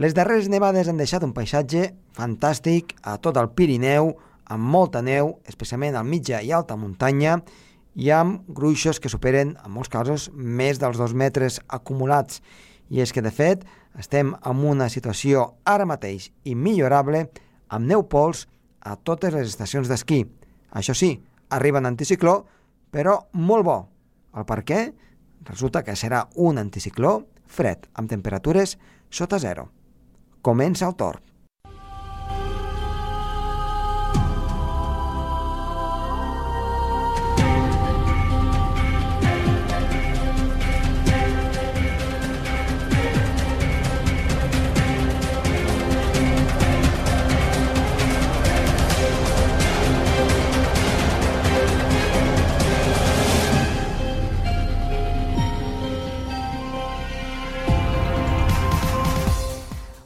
Les darreres nevades han deixat un paisatge fantàstic a tot el Pirineu, amb molta neu, especialment al mitja i alta muntanya, i amb gruixos que superen, en molts casos, més dels dos metres acumulats. I és que, de fet, estem en una situació ara mateix immillorable amb neu pols a totes les estacions d'esquí. Això sí, arriba un anticicló, però molt bo. El per què? Resulta que serà un anticicló fred, amb temperatures sota zero. Comença el torn.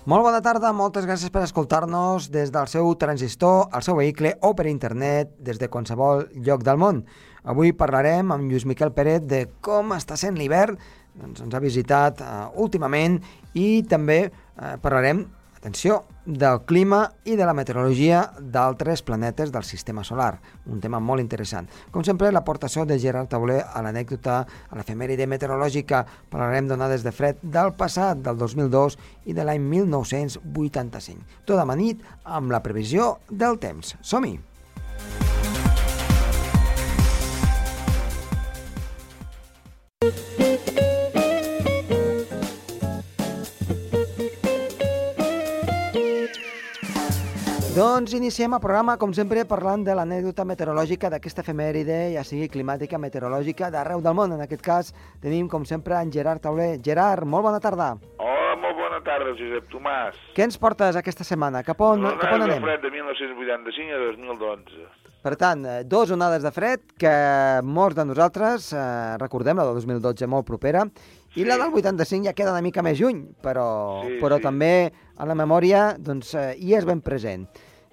Molt bona tarda, moltes gràcies per escoltar-nos des del seu transistor, al seu vehicle o per internet des de qualsevol lloc del món. Avui parlarem amb Lluís Miquel Peret de com està sent l'hivern, doncs ens ha visitat uh, últimament i també uh, parlarem atenció, del clima i de la meteorologia d'altres planetes del sistema solar. Un tema molt interessant. Com sempre, l'aportació de Gerard Tauler a l'anècdota, a l'efemèride meteorològica. Parlarem d'onades de fred del passat, del 2002 i de l'any 1985. Tot amanit amb la previsió del temps. Som-hi! Doncs iniciem el programa, com sempre, parlant de l'anècdota meteorològica d'aquesta efemèride, ja sigui climàtica, meteorològica, d'arreu del món. En aquest cas tenim, com sempre, en Gerard Tauler. Gerard, molt bona tarda. Hola, molt bona tarda, Josep Tomàs. Què ens portes aquesta setmana? Cap on, cap on de anem? fred de 1985 a 2012. Per tant, eh, dos onades de fred que molts de nosaltres eh, recordem, la del 2012 molt propera, i la del 85 ja queda una mica més lluny, però, Sí, però sí. també a la memòria doncs, eh, hi és ben present.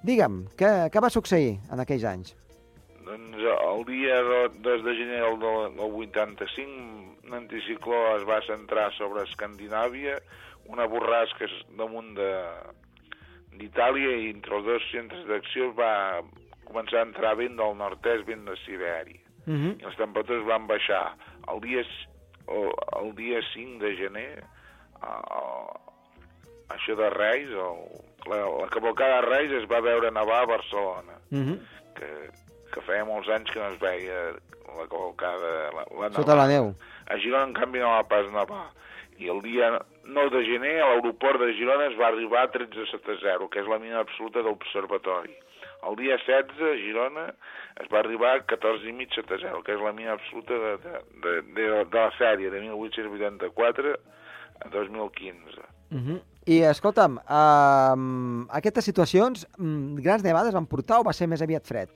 Digue'm, què, què va succeir en aquells anys? Doncs el dia do- 2 de gener del, del 85, un anticicló es va centrar sobre Escandinàvia, una borrasca damunt de d'Itàlia i entre els dos centres d'acció va començar a entrar vent del nord-est, vent de Sibèria. Uh -huh. i les temperatures van baixar. El dia, el, el dia 5 de gener, això de Reis, el, la, la cavalcada de Reis es va veure nevar a Barcelona, Uh -huh. que, que feia molts anys que no es veia la cavalcada, la, la Sota la nevada. neu. A Girona, en canvi, no va pas nevar. I el dia 9 de gener, a l'aeroport de Girona es va arribar a 13 sota 0, que és la mínima absoluta d'observatori. El dia 16, a Girona, es va arribar a 14 i mig sota 0, que és la mínima absoluta de, de, de, de, de la sèrie, de 1884 a 2015. Uh -huh. I escolta'm, um, aquestes situacions, um, grans nevades van portar o va ser més aviat fred?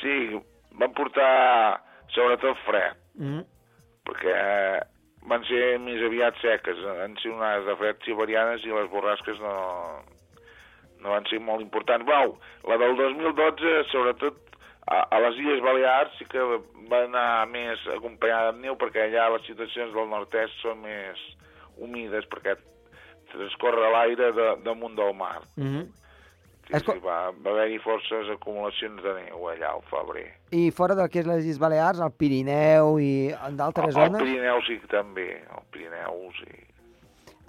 Sí, van portar sobretot fred, Uh -huh. perquè van ser més aviat seques, han sigut unes de fred siberianes i les borrasques no, no van ser molt importants. Bueno, la del 2012, sobretot a, a les Illes Balears, sí que va anar més acompanyada amb neu, perquè allà les situacions del nord-est són més humides, perquè transcorre l'aire de, damunt del mar. Uh -huh. Sí, Esco- sí, va, va haver-hi forces acumulacions de neu allà al febrer. I fora del que és les Illes Balears, el Pirineu i d'altres El zones, Pirineu sí que també, el Pirineu sí.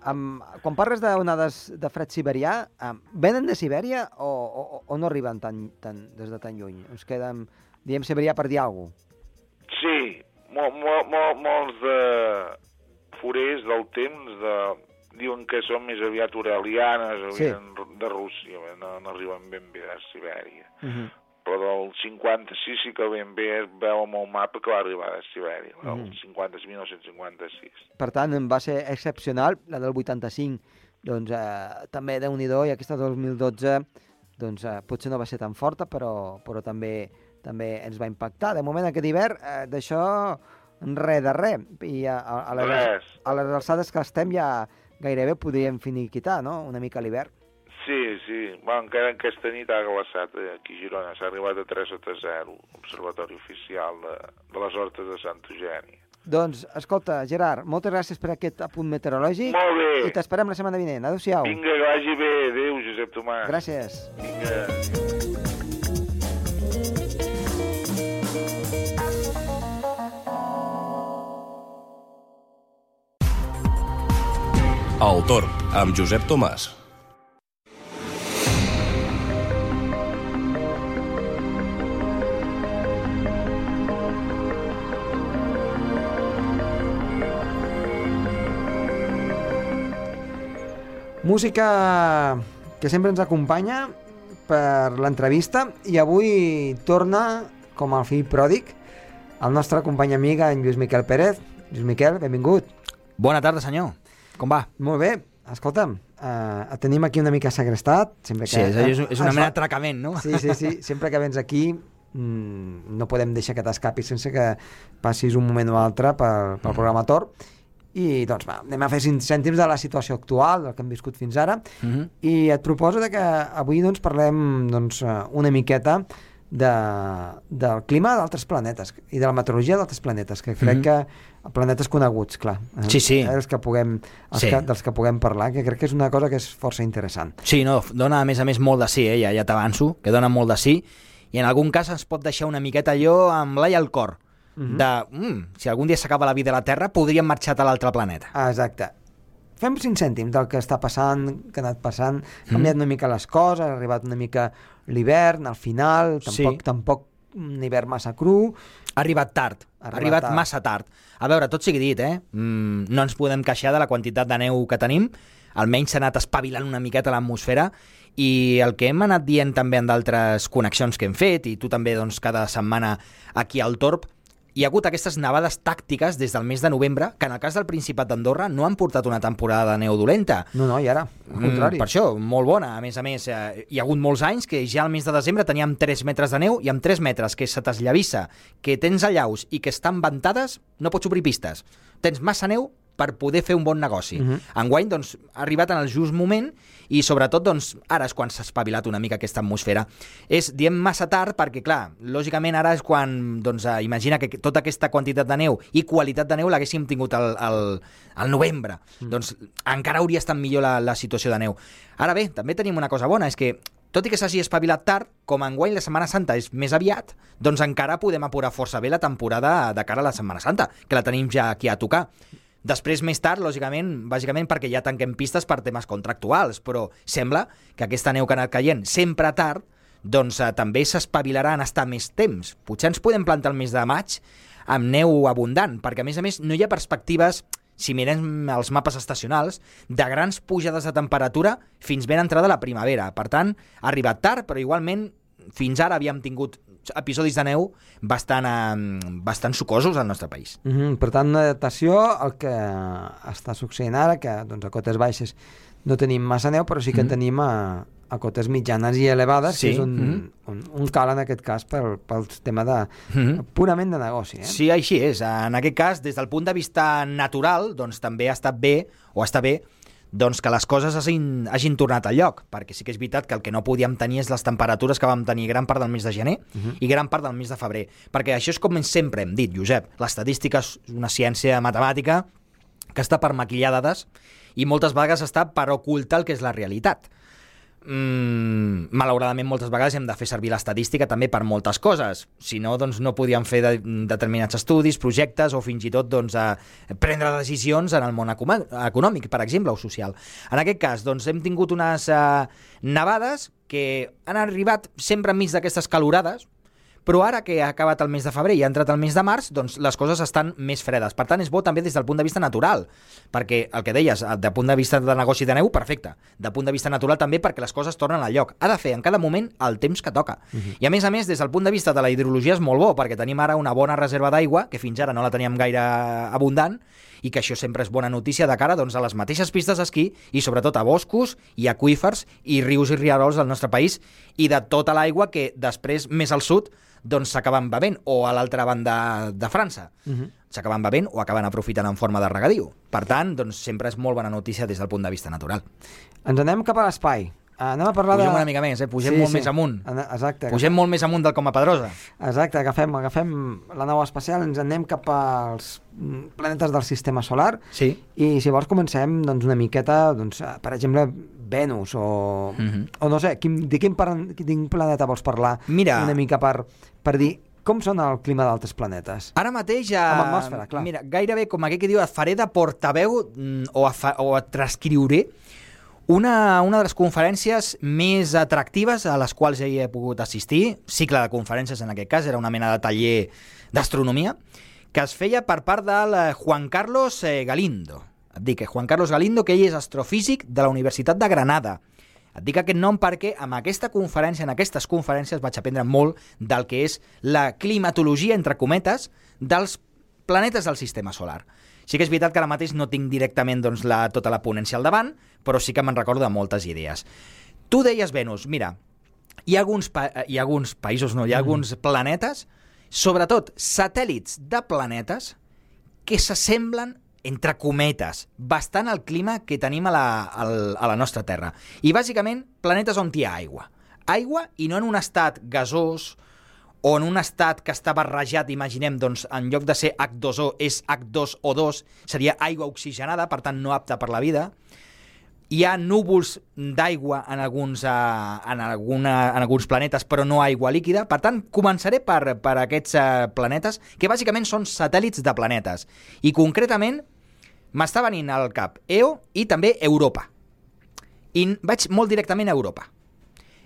amb, quan parles d'onades de fred siberià, um, venen de Sibèria o, o, o no arriben tan, tan, des de tan lluny? Ens quedem, diem Siberià per dir alguna cosa. Sí, mol, mol, mol, molts de forers del temps de, diuen que són més aviat orelianes Sí. de Rússia, no, no arriben ben bé a Sibèria. Uh -huh. Però del 56 sí que ben bé es veu amb el mapa que va arribar a Sibèria, Mhm. el 50, 1956. Per tant, va ser excepcional, la del 85, doncs eh, també déu nhi i aquesta del 2012 doncs, eh, potser no va ser tan forta, però, però també també ens va impactar. De moment, aquest hivern, eh, d'això res de res. I a, a, a, les, a les alçades que estem ja gairebé podríem finiquitar, no?, una mica l'hivern. Sí, sí. Bueno, encara aquesta nit ha glaçat eh, aquí a Girona. S'ha arribat a 3 sota 0, observatori oficial de, de les Hortes de Sant Eugeni. Doncs, escolta, Gerard, moltes gràcies per aquest apunt meteorològic. Molt bé. I t'esperem la setmana vinent. Adéu-siau. Vinga, que vagi bé. Adéu, Josep Tomàs. Gràcies. Vinga. El Torb, amb Josep Tomàs. Música que sempre ens acompanya per l'entrevista i avui torna, com el fill pròdig, el nostre company amic, en Lluís Miquel Pérez. Lluís Miquel, benvingut. Bona tarda, senyor. Com va? Molt bé. Escolta'm, eh, et tenim aquí una mica segrestat. Sempre que, Sí, és, és, és una mena d'atracament, no? Sí, sí, sí. Sempre que vens aquí mm, no podem deixar que t'escapis sense que passis un moment o altre pel, pel programa Tor. I doncs va, anem a fer cinc cèntims de la situació actual, del que hem viscut fins ara, Mhm. i et proposo de que avui doncs, parlem doncs, eh, una miqueta de, del clima d'altres planetes i de la meteorologia d'altres planetes, que crec Mhm. que planetes coneguts, clar. eh, Sí, sí. Els que puguem, els Sí. que, dels que puguem parlar, que crec que és una cosa que és força interessant. Sí, no, dona a més a més molt de sí, eh? ja, ja t'avanço, que dona molt de sí, i en algun cas ens pot deixar una miqueta allò amb l'ai al cor, Mhm. de, mm, si algun dia s'acaba la vida a la Terra, podríem marxar a l'altre planeta. Ah, Exacte. Fem cinc cèntims del que està passant, que ha anat passant, Mhm. ha canviat una mica les coses, ha arribat una mica l'hivern, al final, Sí. tampoc, tampoc un hivern massa cru, Ha arribat tard, ha arribat arribat tard. massa tard. A veure, tot sigui dit, eh? Mm, no ens podem queixar de la quantitat de neu que tenim, almenys s'ha anat espavilant una miqueta l'atmosfera i el que hem anat dient també en d'altres connexions que hem fet i tu també doncs, cada setmana aquí al Torb hi ha hagut aquestes nevades tàctiques des del mes de novembre que en el cas del Principat d'Andorra no han portat una temporada de neu dolenta. no, no, i ara, al contrari. Mm, per això, molt bona. A més a més, eh, hi ha hagut molts anys que ja al mes de desembre teníem 3 metres de neu i amb 3 metres que se t'esllavissa, que tens allaus i que estan ventades, no pots obrir pistes. Tens massa neu per poder fer un bon negoci. Mhm. Enguany, doncs, ha arribat en el just moment i, sobretot, doncs, ara és quan s'ha espavilat una mica aquesta atmosfera. És, diem massa tard perquè, clar, lògicament ara és quan, doncs, eh, imagina que tota aquesta quantitat de neu i qualitat de neu l'haguéssim tingut al, al, al novembre. Mm. Doncs encara hauria estat millor la, la situació de neu. Ara bé, també tenim una cosa bona, és que tot i que s'hagi espavilat tard, com enguany la Setmana Santa és més aviat, doncs encara podem apurar força bé la temporada de cara a la Setmana Santa, que la tenim ja aquí a tocar. Després, més tard, lògicament, bàsicament perquè ja tanquem pistes per temes contractuals, però sembla que aquesta neu que ha anat caient sempre tard, doncs eh, també s'espavilarà en estar més temps. Potser ens podem plantar el mes de maig amb neu abundant, perquè a més a més no hi ha perspectives, si mirem els mapes estacionals, de grans pujades de temperatura fins ben entrada la primavera. Per tant, ha arribat tard, però igualment fins ara havíem tingut episodis de neu bastant, eh, bastant sucosos al nostre país. Mm -hmm. Per tant, una adaptació al que està succeint ara, que doncs, a cotes baixes no tenim massa neu, però sí que Mhm. tenim a, a cotes mitjanes i elevades, Sí, que és un, mhm. un, un cal en aquest cas pel, pel tema de, Mhm. purament de negoci. Eh? Sí, així és. En aquest cas, des del punt de vista natural, doncs també ha estat bé, o està bé, doncs que les coses hagin, hagin tornat al lloc, perquè sí que és veritat que el que no podíem tenir és les temperatures que vam tenir gran part del mes de gener uh -huh. i gran part del mes de febrer. Perquè això és com sempre hem dit, Josep, l'estadística és una ciència matemàtica que està per maquillar dades i moltes vegades està per ocultar el que és la realitat. Mm, malauradament moltes vegades hem de fer servir l'estadística també per moltes coses. Si no doncs no podíem fer de, determinats estudis, projectes o fins i tot doncs, a prendre decisions en el món econòmic, per exemple, o social. En aquest cas doncs hem tingut unes uh, nevades que han arribat sempre enmig d'aquestes calorades però ara que ha acabat el mes de febrer i ha entrat el mes de març, doncs les coses estan més fredes. Per tant, és bo també des del punt de vista natural, perquè el que deies, de punt de vista de negoci de neu, perfecte. De punt de vista natural també perquè les coses tornen al lloc. Ha de fer en cada moment el temps que toca. Uh -huh. I a més a més, des del punt de vista de la hidrologia és molt bo, perquè tenim ara una bona reserva d'aigua, que fins ara no la teníem gaire abundant, i que això sempre és bona notícia de cara doncs, a les mateixes pistes d'esquí i sobretot a boscos i aqüífers i rius i rierols del nostre país i de tota l'aigua que després, més al sud, doncs s'acaben bevent, o a l'altra banda de França. Uh -huh. S'acaben bevent o acaben aprofitant en forma de regadiu. Per tant, doncs sempre és molt bona notícia des del punt de vista natural. Ens anem cap a l'espai. Anem a parlar Pugem de... una mica més, eh? Pugem molt més amunt. Exacte. Pugem molt més amunt del Coma Pedrosa. Exacte, agafem, agafem la nau espacial, ens anem cap als planetes del sistema solar Sí. i si vols comencem doncs, una miqueta, doncs, eh, per exemple, Venus o, Mhm. o no sé, quin, de quin, par, quin planeta vols parlar Mira. una mica per, per dir com són el clima d'altres planetes? Ara mateix... Eh, Amb atmosfera, clar. Mira, gairebé, com aquell que diu, et faré de portaveu mm, o, a fa, o et transcriuré una, una de les conferències més atractives a les quals ja hi he pogut assistir, cicle de conferències en aquest cas, era una mena de taller d'astronomia, que es feia per part del Juan Carlos eh, Galindo. Et dic que Juan Carlos Galindo, que ell és astrofísic de la Universitat de Granada. Et dic aquest nom perquè amb aquesta conferència, en aquestes conferències, vaig aprendre molt del que és la climatologia, entre cometes, dels planetes del sistema solar. Sí que és veritat que ara mateix no tinc directament doncs, la, tota la ponència al davant, però sí que me'n recordo de moltes idees. Tu deies Venus, mira, hi ha alguns, pa hi ha alguns països, no, hi ha alguns planetes, sobretot satèl·lits de planetes, que s'assemblen entre cometes, bastant al clima que tenim a la, a la nostra Terra. I bàsicament, planetes on hi ha aigua. Aigua i no en un estat gasós o en un estat que està barrejat, imaginem, doncs, en lloc de ser H2O és H2O2, seria aigua oxigenada, per tant no apta per la vida. Hi ha núvols d'aigua en, alguns, eh, en, alguna, en alguns planetes, però no aigua líquida. Per tant, començaré per, per aquests eh, planetes, que bàsicament són satèl·lits de planetes. I concretament, m'està venint al cap EO i també Europa. I vaig molt directament a Europa.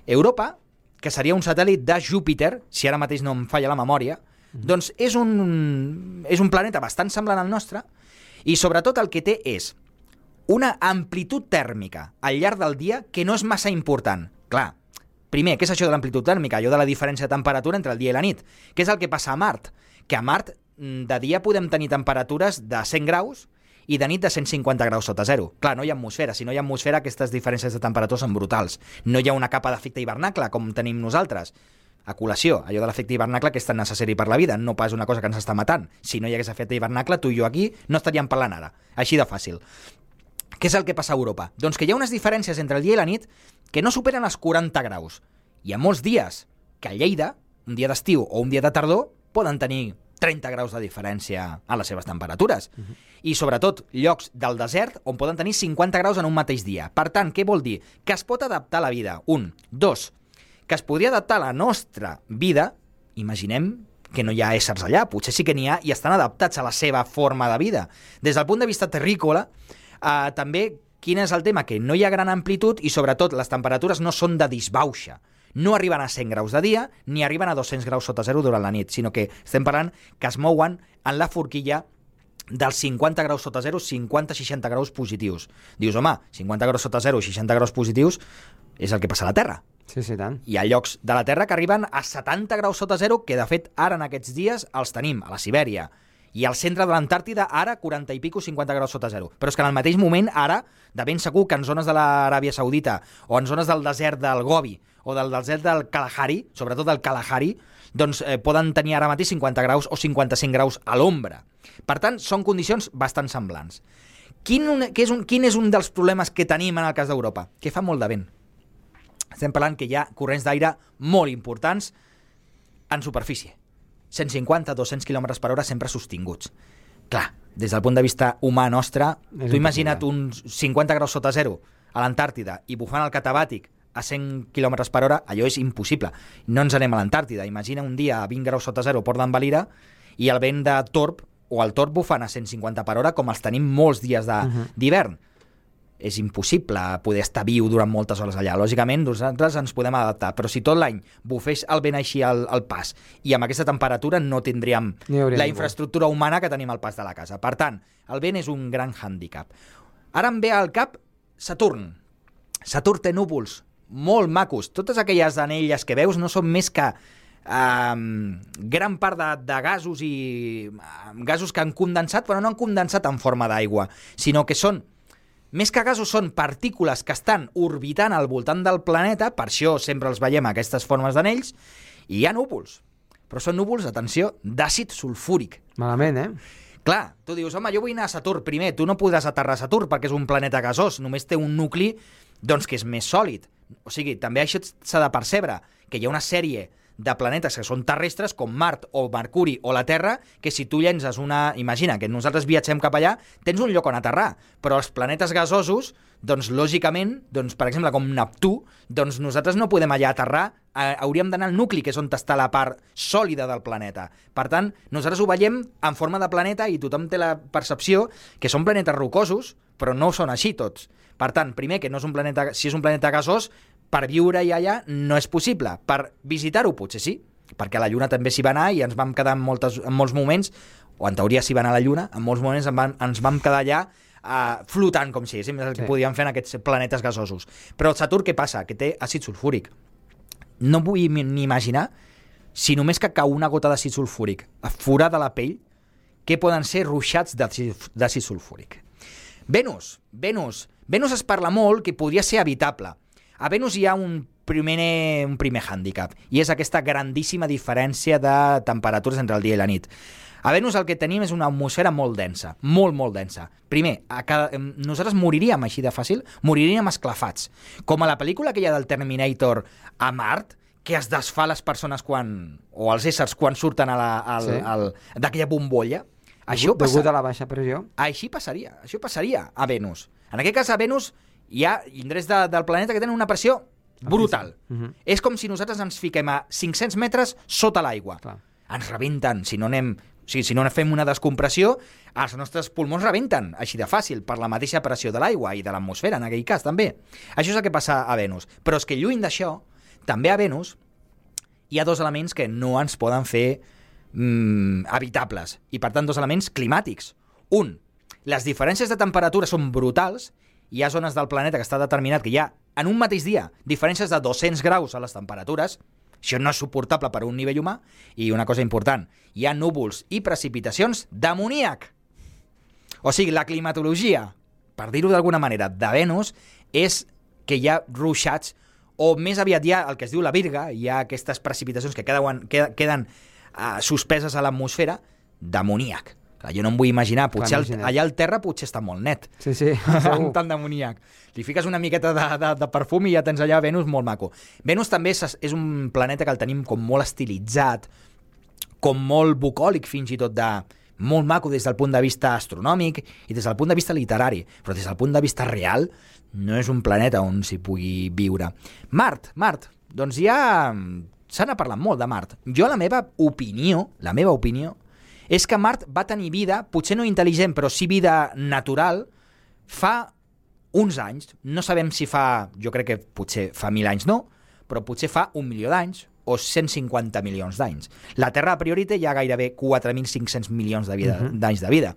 Europa, que seria un satèl·lit de Júpiter, si ara mateix no em falla la memòria, doncs és un, és un planeta bastant semblant al nostre i sobretot el que té és una amplitud tèrmica al llarg del dia que no és massa important. Clar, primer, què és això de l'amplitud tèrmica? Allò de la diferència de temperatura entre el dia i la nit. Què és el que passa a Mart? Que a Mart mm, de dia podem tenir temperatures de 100 graus i de nit de 150 graus sota zero. Clar, no hi ha atmosfera. Si no hi ha atmosfera, aquestes diferències de temperatura són brutals. No hi ha una capa d'efecte hivernacle, com tenim nosaltres. A col·lació, allò de l'efecte hivernacle que és tan necessari per la vida, no pas una cosa que ens està matant. Si no hi hagués efecte hivernacle, tu i jo aquí no estaríem parlant ara. Així de fàcil. Què és el que passa a Europa? Doncs que hi ha unes diferències entre el dia i la nit que no superen els 40 graus. Hi ha molts dies que a Lleida, un dia d'estiu o un dia de tardor, poden tenir 30 graus de diferència a les seves temperatures. Uh -huh. I sobretot llocs del desert on poden tenir 50 graus en un mateix dia. Per tant, què vol dir? Que es pot adaptar a la vida. Un. Dos. Que es podria adaptar a la nostra vida. Imaginem que no hi ha éssers allà, potser sí que n'hi ha i estan adaptats a la seva forma de vida. Des del punt de vista terrícola, eh, també quin és el tema? Que no hi ha gran amplitud i sobretot les temperatures no són de disbauxa. No arriben a 100 graus de dia ni arriben a 200 graus sota zero durant la nit, sinó que estem parlant que es mouen en la forquilla dels 50 graus sota zero, 50-60 graus positius. Dius, home, 50 graus sota zero, 60 graus positius, és el que passa a la Terra. Sí, sí, tant. Hi ha llocs de la Terra que arriben a 70 graus sota zero, que de fet ara en aquests dies els tenim, a la Sibèria. I al centre de l'Antàrtida, ara, 40 i pico, 50 graus sota zero. Però és que en el mateix moment, ara, de ben segur que en zones de l'Aràbia Saudita o en zones del desert del Gobi o del desert del Kalahari, sobretot del Kalahari, doncs eh, poden tenir ara mateix 50 graus o 55 graus a l'ombra. Per tant, són condicions bastant semblants. Quin, un, que és un, quin és un dels problemes que tenim en el cas d'Europa? Que fa molt de vent. Estem parlant que hi ha corrents d'aire molt importants en superfície. 150-200 km per hora sempre sostinguts. Clar, des del punt de vista humà nostre, És tu imagina't uns 50 graus sota zero a l'Antàrtida i bufant el catabàtic a 100 km per hora, allò és impossible. No ens anem a l'Antàrtida. Imagina un dia a 20 graus sota zero Port d'en Valira i el vent de torb o el torb bufant a 150 per hora com els tenim molts dies d'hivern. Uh -huh. És impossible poder estar viu durant moltes hores allà. Lògicament, nosaltres ens podem adaptar, però si tot l'any bufés el vent així al, al pas i amb aquesta temperatura no tindríem la ningú. infraestructura humana que tenim al pas de la casa. Per tant, el vent és un gran hàndicap. Ara em ve al cap Saturn. Saturn té núvols molt macos. Totes aquelles anelles que veus no són més que um, gran part de, de gasos i um, gasos que han condensat, però no han condensat en forma d'aigua, sinó que són més que gasos són partícules que estan orbitant al voltant del planeta, per això sempre els veiem aquestes formes d'anells, i hi ha núvols. Però són núvols, atenció, d'àcid sulfúric. Malament, eh? Clar, tu dius, home, jo vull anar a Saturn. Primer, tu no podràs aterrar a Saturn perquè és un planeta gasós, només té un nucli doncs que és més sòlid. O sigui, també això s'ha de percebre, que hi ha una sèrie de planetes que són terrestres, com Mart o Mercuri o la Terra, que si tu llences una... Imagina que nosaltres viatgem cap allà, tens un lloc on aterrar, però els planetes gasosos, doncs lògicament, doncs, per exemple, com Neptú, doncs nosaltres no podem allà aterrar, eh, hauríem d'anar al nucli, que és on està la part sòlida del planeta. Per tant, nosaltres ho veiem en forma de planeta i tothom té la percepció que són planetes rocosos, però no són així tots. Per tant, primer, que no és un planeta, si és un planeta gasós, per viure-hi allà no és possible. Per visitar-ho potser sí, perquè la Lluna també s'hi va anar i ens vam quedar en, moltes, en molts moments, o en teoria s'hi va anar a la Lluna, en molts moments en van, ens vam quedar allà uh, flotant, com si és el que Sí. podíem fer en aquests planetes gasosos. Però el Saturn què passa? Que té àcid sulfúric. No vull ni imaginar si només que cau una gota d'àcid sulfúric a fora de la pell, què poden ser ruixats d'àcid sulfúric. Venus, Venus. Venus es parla molt que podria ser habitable. A Venus hi ha un primer, un primer hàndicap, i és aquesta grandíssima diferència de temperatures entre el dia i la nit. A Venus el que tenim és una atmosfera molt densa, molt, molt densa. Primer, a cada, nosaltres moriríem així de fàcil, moriríem esclafats. Com a la pel·lícula aquella del Terminator a Mart, que es desfà les persones quan, o els éssers quan surten a la, al, Sí. al, d'aquella bombolla. Això Degut passa, a la baixa pressió. així passaria, això passaria a Venus. En aquest cas, a Venus hi ha indrets de, del planeta que tenen una pressió brutal. Mhm. És com si nosaltres ens fiquem a 500 metres sota l'aigua. Ens rebenten, si no anem... O sigui, si no fem una descompressió, els nostres pulmons rebenten, així de fàcil, per la mateixa pressió de l'aigua i de l'atmosfera, en aquell cas, també. Això és el que passa a Venus. Però és que lluny d'això, també a Venus hi ha dos elements que no ens poden fer mm, habitables, i per tant dos elements climàtics. Un, les diferències de temperatura són brutals, hi ha zones del planeta que està determinat que hi ha, en un mateix dia, diferències de 200 graus a les temperatures, això no és suportable per a un nivell humà, i una cosa important, hi ha núvols i precipitacions d'amoníac. O sigui, la climatologia, per dir-ho d'alguna manera, de Venus és que hi ha ruixats o més aviat hi ha el que es diu la virga, hi ha aquestes precipitacions que queden, queden, queden uh, suspeses a l'atmosfera d'amoníac. Clar, jo no em vull imaginar, potser Clar, el, allà al terra potser està molt net, Sí, sí, amb segur. tant d'amoníac. Li fiques una miqueta de, de, de perfum i ja tens allà Venus molt maco. Venus també és, és un planeta que el tenim com molt estilitzat, com molt bucòlic fins i tot de molt maco des del punt de vista astronòmic i des del punt de vista literari, però des del punt de vista real no és un planeta on s'hi pugui viure. Mart, Mart, doncs ja se n'ha parlat molt de Mart. Jo la meva opinió, la meva opinió, és que Mart va tenir vida, potser no intel·ligent, però sí vida natural, fa uns anys, no sabem si fa, jo crec que potser fa mil anys no, però potser fa un milió d'anys o 150 milions d'anys. La Terra a priori té ja gairebé 4.500 milions de vida- d'anys de vida.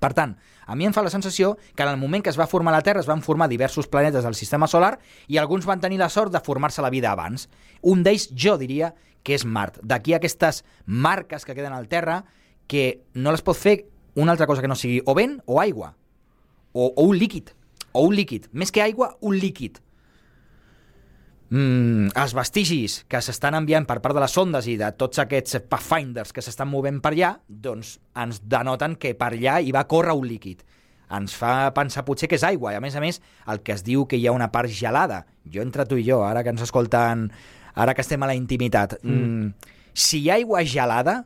Per tant, a mi em fa la sensació que en el moment que es va formar la Terra es van formar diversos planetes del sistema solar i alguns van tenir la sort de formar-se la vida abans. Un d'ells, jo diria, que és Mart. D'aquí aquestes marques que queden al Terra que no les pot fer una altra cosa que no sigui o vent o aigua. O, o un líquid. O un líquid. Més que aigua, un líquid. Mm, els vestigis que s'estan enviant per part de les sondes i de tots aquests pathfinders que s'estan movent per allà, doncs ens denoten que per allà hi va córrer un líquid. Ens fa pensar potser que és aigua, i a més a més el que es diu que hi ha una part gelada. Jo entre tu i jo, ara que ens escolten, ara que estem a la intimitat, mm. Mm, si hi ha aigua gelada,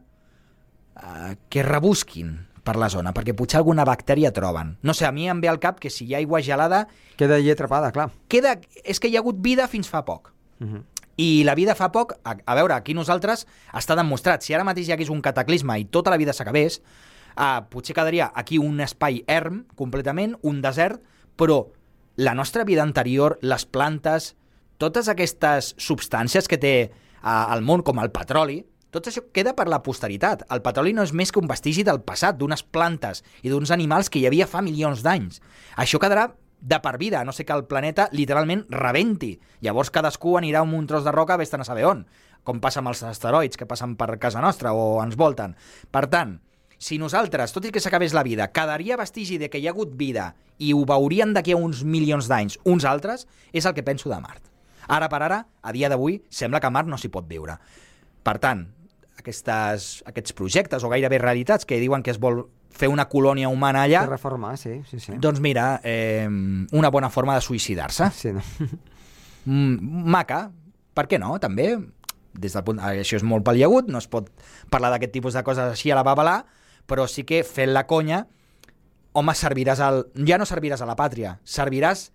eh, que rebusquin per la zona, perquè potser alguna bactèria troben. No sé, a mi em ve al cap que si hi ha aigua gelada, Queda allí atrapada, clar. queda, és que hi ha hagut vida fins fa poc. Uh -huh. I la vida fa poc, a, a veure, aquí nosaltres està demostrat, si ara mateix hi hagués un cataclisme i tota la vida s'acabés, eh, potser quedaria aquí un espai erm completament, un desert, però la nostra vida anterior, les plantes, totes aquestes substàncies que té eh, el món, com el petroli, tot això queda per la posteritat. El petroli no és més que un vestigi del passat, d'unes plantes i d'uns animals que hi havia fa milions d'anys. Això quedarà de per vida, no sé que el planeta literalment rebenti. Llavors cadascú anirà amb un tros de roca vés a saber on, com passa amb els asteroids que passen per casa nostra o ens volten. Per tant, si nosaltres, tot i que s'acabés la vida, quedaria vestigi de que hi ha hagut vida i ho veurien d'aquí a uns milions d'anys uns altres, és el que penso de Mart. Ara per ara, a dia d'avui, sembla que Mart no s'hi pot viure. Per tant, aquestes, aquests projectes o gairebé realitats que diuen que es vol fer una colònia humana allà. Reformar, sí, sí, sí. doncs mira, eh, una bona forma de suïcidar-se. Sí, no? mm, maca, per què no, també? Des del punt, això és molt paliagut, no es pot parlar d'aquest tipus de coses així a la babalà, però sí que fent la conya, home, serviràs al... ja no serviràs a la pàtria, serviràs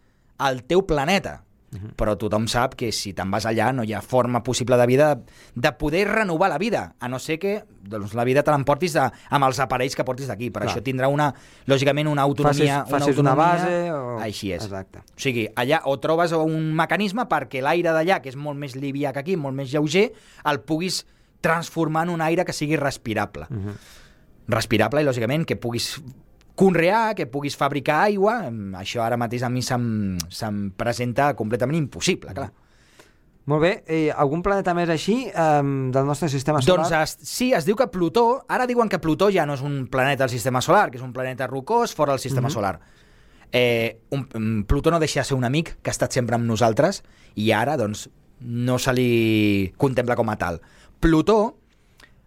al teu planeta. Uh -huh. Però tothom sap que si te'n vas allà no hi ha forma possible de vida de poder renovar la vida, a no ser que doncs, la vida te l'emportis amb els aparells que portis d'aquí. Per Clar. això tindrà una, lògicament, una autonomia... Facis, facis una, una autonomia, base o... Així és. Exacte. O sigui, allà o trobes un mecanisme perquè l'aire d'allà, que és molt més livià que aquí, molt més lleuger, el puguis transformar en un aire que sigui respirable. Uh -huh. Respirable i, lògicament, que puguis conrear, que puguis fabricar aigua, em, això ara mateix a mi se'm, se'm presenta completament impossible, clar. Molt bé, eh, algun planeta més així eh, del nostre sistema solar? Doncs es, sí, es diu que Plutó, ara diuen que Plutó ja no és un planeta del sistema solar, que és un planeta rocós fora del sistema Mhm. solar. Eh, un, un, Plutó no deixa de ser un amic que ha estat sempre amb nosaltres i ara, doncs, no se li contempla com a tal. Plutó,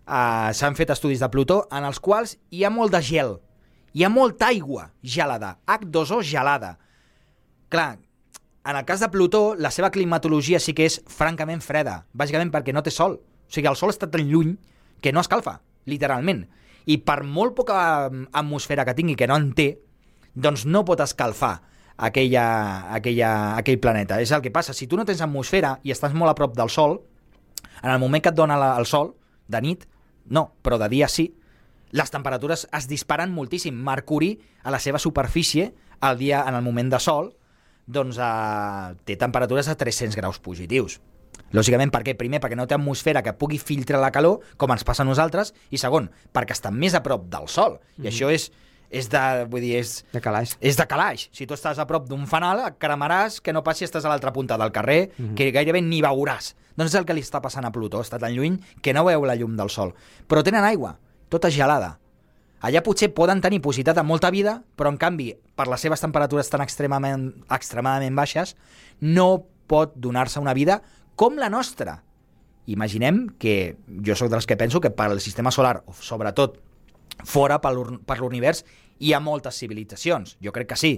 eh, s'han fet estudis de Plutó en els quals hi ha molt de gel, hi ha molta aigua gelada, H2O gelada. Clar, en el cas de Plutó, la seva climatologia sí que és francament freda, bàsicament perquè no té sol. O sigui, el sol està tan lluny que no escalfa, literalment. I per molt poca mm, atmosfera que tingui, que no en té, doncs no pot escalfar aquella, aquella, aquell planeta. És el que passa, si tu no tens atmosfera i estàs molt a prop del sol, en el moment que et dona la, el sol, de nit, no, però de dia sí, les temperatures es disparen moltíssim. Mercuri, a la seva superfície, al dia, en el moment de sol, doncs eh, té temperatures a 300 graus positius. Lògicament, per què? Primer, perquè no té atmosfera que pugui filtrar la calor, com ens passa a nosaltres, i segon, perquè està més a prop del sol. I això és, és de... Vull dir, és, De calaix. és de calaix. Si tu estàs a prop d'un fanal, et cremaràs que no passi estàs a l'altra punta del carrer, mm -hmm. que gairebé ni veuràs. Doncs és el que li està passant a Plutó, està tan lluny que no veu la llum del sol. Però tenen aigua, tota gelada. Allà potser poden tenir possibilitat de molta vida, però en canvi, per les seves temperatures tan extremament, extremadament baixes, no pot donar-se una vida com la nostra. Imaginem que jo sóc dels que penso que per al sistema solar, sobretot fora per l'univers, hi ha moltes civilitzacions. Jo crec que sí.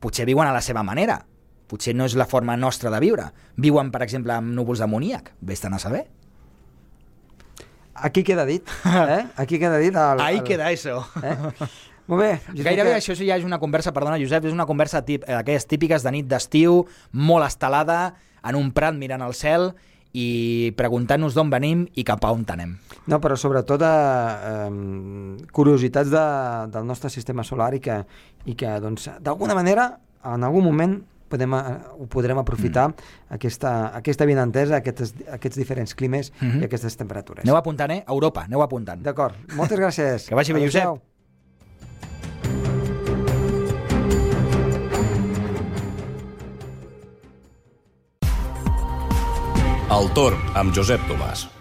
Potser viuen a la seva manera. Potser no és la forma nostra de viure. Viuen, per exemple, amb núvols d'amoníac. Vés-te'n a saber. Aquí queda dit, eh? Aquí queda dit... El, Ahí el, queda eso. Eh? Molt bé. jo crec Gairebé que- això ja és una conversa, perdona, Josep, és una conversa tip, eh, d'aquelles típiques de nit d'estiu, molt estelada, en un prat mirant al cel i preguntant-nos d'on venim i cap a on anem. No, però sobretot eh, eh, curiositats de, del nostre sistema solar i que, i que doncs, d'alguna manera, en algun moment, podem, ho podrem aprofitar mm. aquesta, aquesta vinentesa, aquests, aquests diferents climes mm. -hmm. i aquestes temperatures. Aneu apuntant, eh? Europa, aneu apuntant. D'acord. Moltes gràcies. Que vagi bé. Josep. El torn amb Josep Tomàs.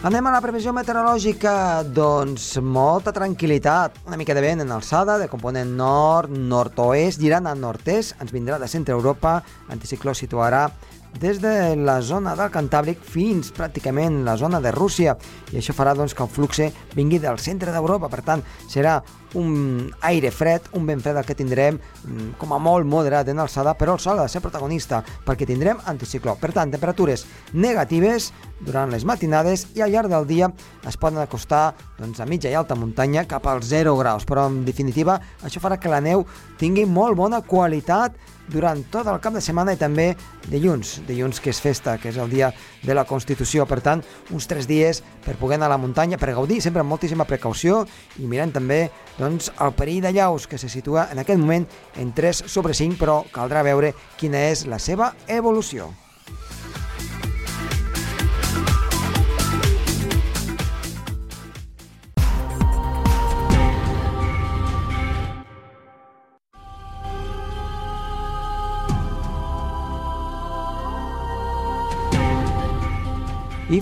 Anem a la previsió meteorològica. Doncs molta tranquil·litat, una mica de vent en alçada, de component nord, nord-oest, girant a nord-est, ens vindrà de centre Europa, l'anticicló situarà des de la zona del Cantàbric fins pràcticament la zona de Rússia. I això farà doncs, que el flux vingui del centre d'Europa, per tant serà un aire fred, un vent fred que tindrem mm, com a molt moderat en alçada, però el sol ha de ser protagonista perquè tindrem anticicló. Per tant, temperatures negatives durant les matinades i al llarg del dia es poden acostar doncs, a mitja i alta muntanya cap als 0 graus, però en definitiva això farà que la neu tingui molt bona qualitat durant tot el cap de setmana i també dilluns, dilluns que és festa, que és el dia de la Constitució. Per tant, uns tres dies per poder anar a la muntanya, per gaudir sempre amb moltíssima precaució i mirant també doncs, el perill de llaus que se situa en aquest moment en 3 sobre 5, però caldrà veure quina és la seva evolució.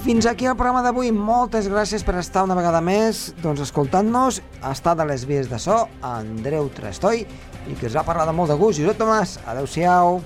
Fins aquí el programa d'avui. Moltes gràcies per estar una vegada més doncs, escoltant-nos. Ha estat a les vies de so Andreu Trastoi i que us ha parlat molt de gust. Josep Tomàs, adeu-siau.